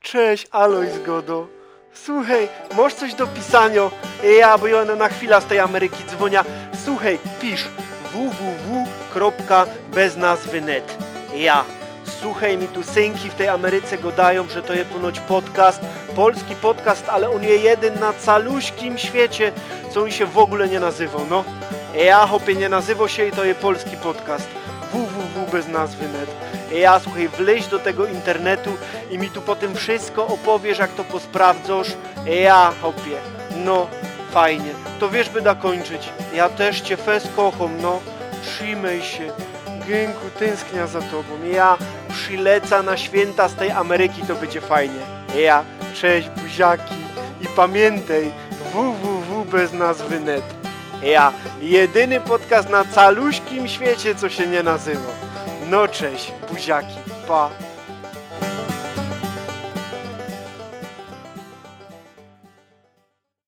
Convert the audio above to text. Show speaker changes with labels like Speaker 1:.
Speaker 1: Cześć, Aloj Zgodo. Słuchaj, masz coś do pisania? Ja, bo ja na chwilę z tej Ameryki dzwonia. Słuchaj, pisz www.beznazwy.net Ja. Słuchaj, mi tu synki w tej Ameryce gadają, że to jest ponoć podcast, polski podcast, ale on jest jeden na caluśkim świecie, co on się w ogóle nie nazywał, no. Ja, hopie, nie nazywał się i to jest polski podcast www bez nazwy net. Ja, słuchaj, wleź do tego internetu i mi tu potem wszystko opowiesz, jak to posprawdzasz. Ja, hopie, no, fajnie. To wiesz, by da kończyć. Ja też cię fes kocham, no. Trzymaj się. Gęku, tęsknia za tobą. Ja przyleca na święta z tej Ameryki, to będzie fajnie. Ja, cześć buziaki i pamiętaj www bez nazwy net. Ja, jedyny podcast na caluśkim świecie, co się nie nazywa. No cześć, buziaki, pa.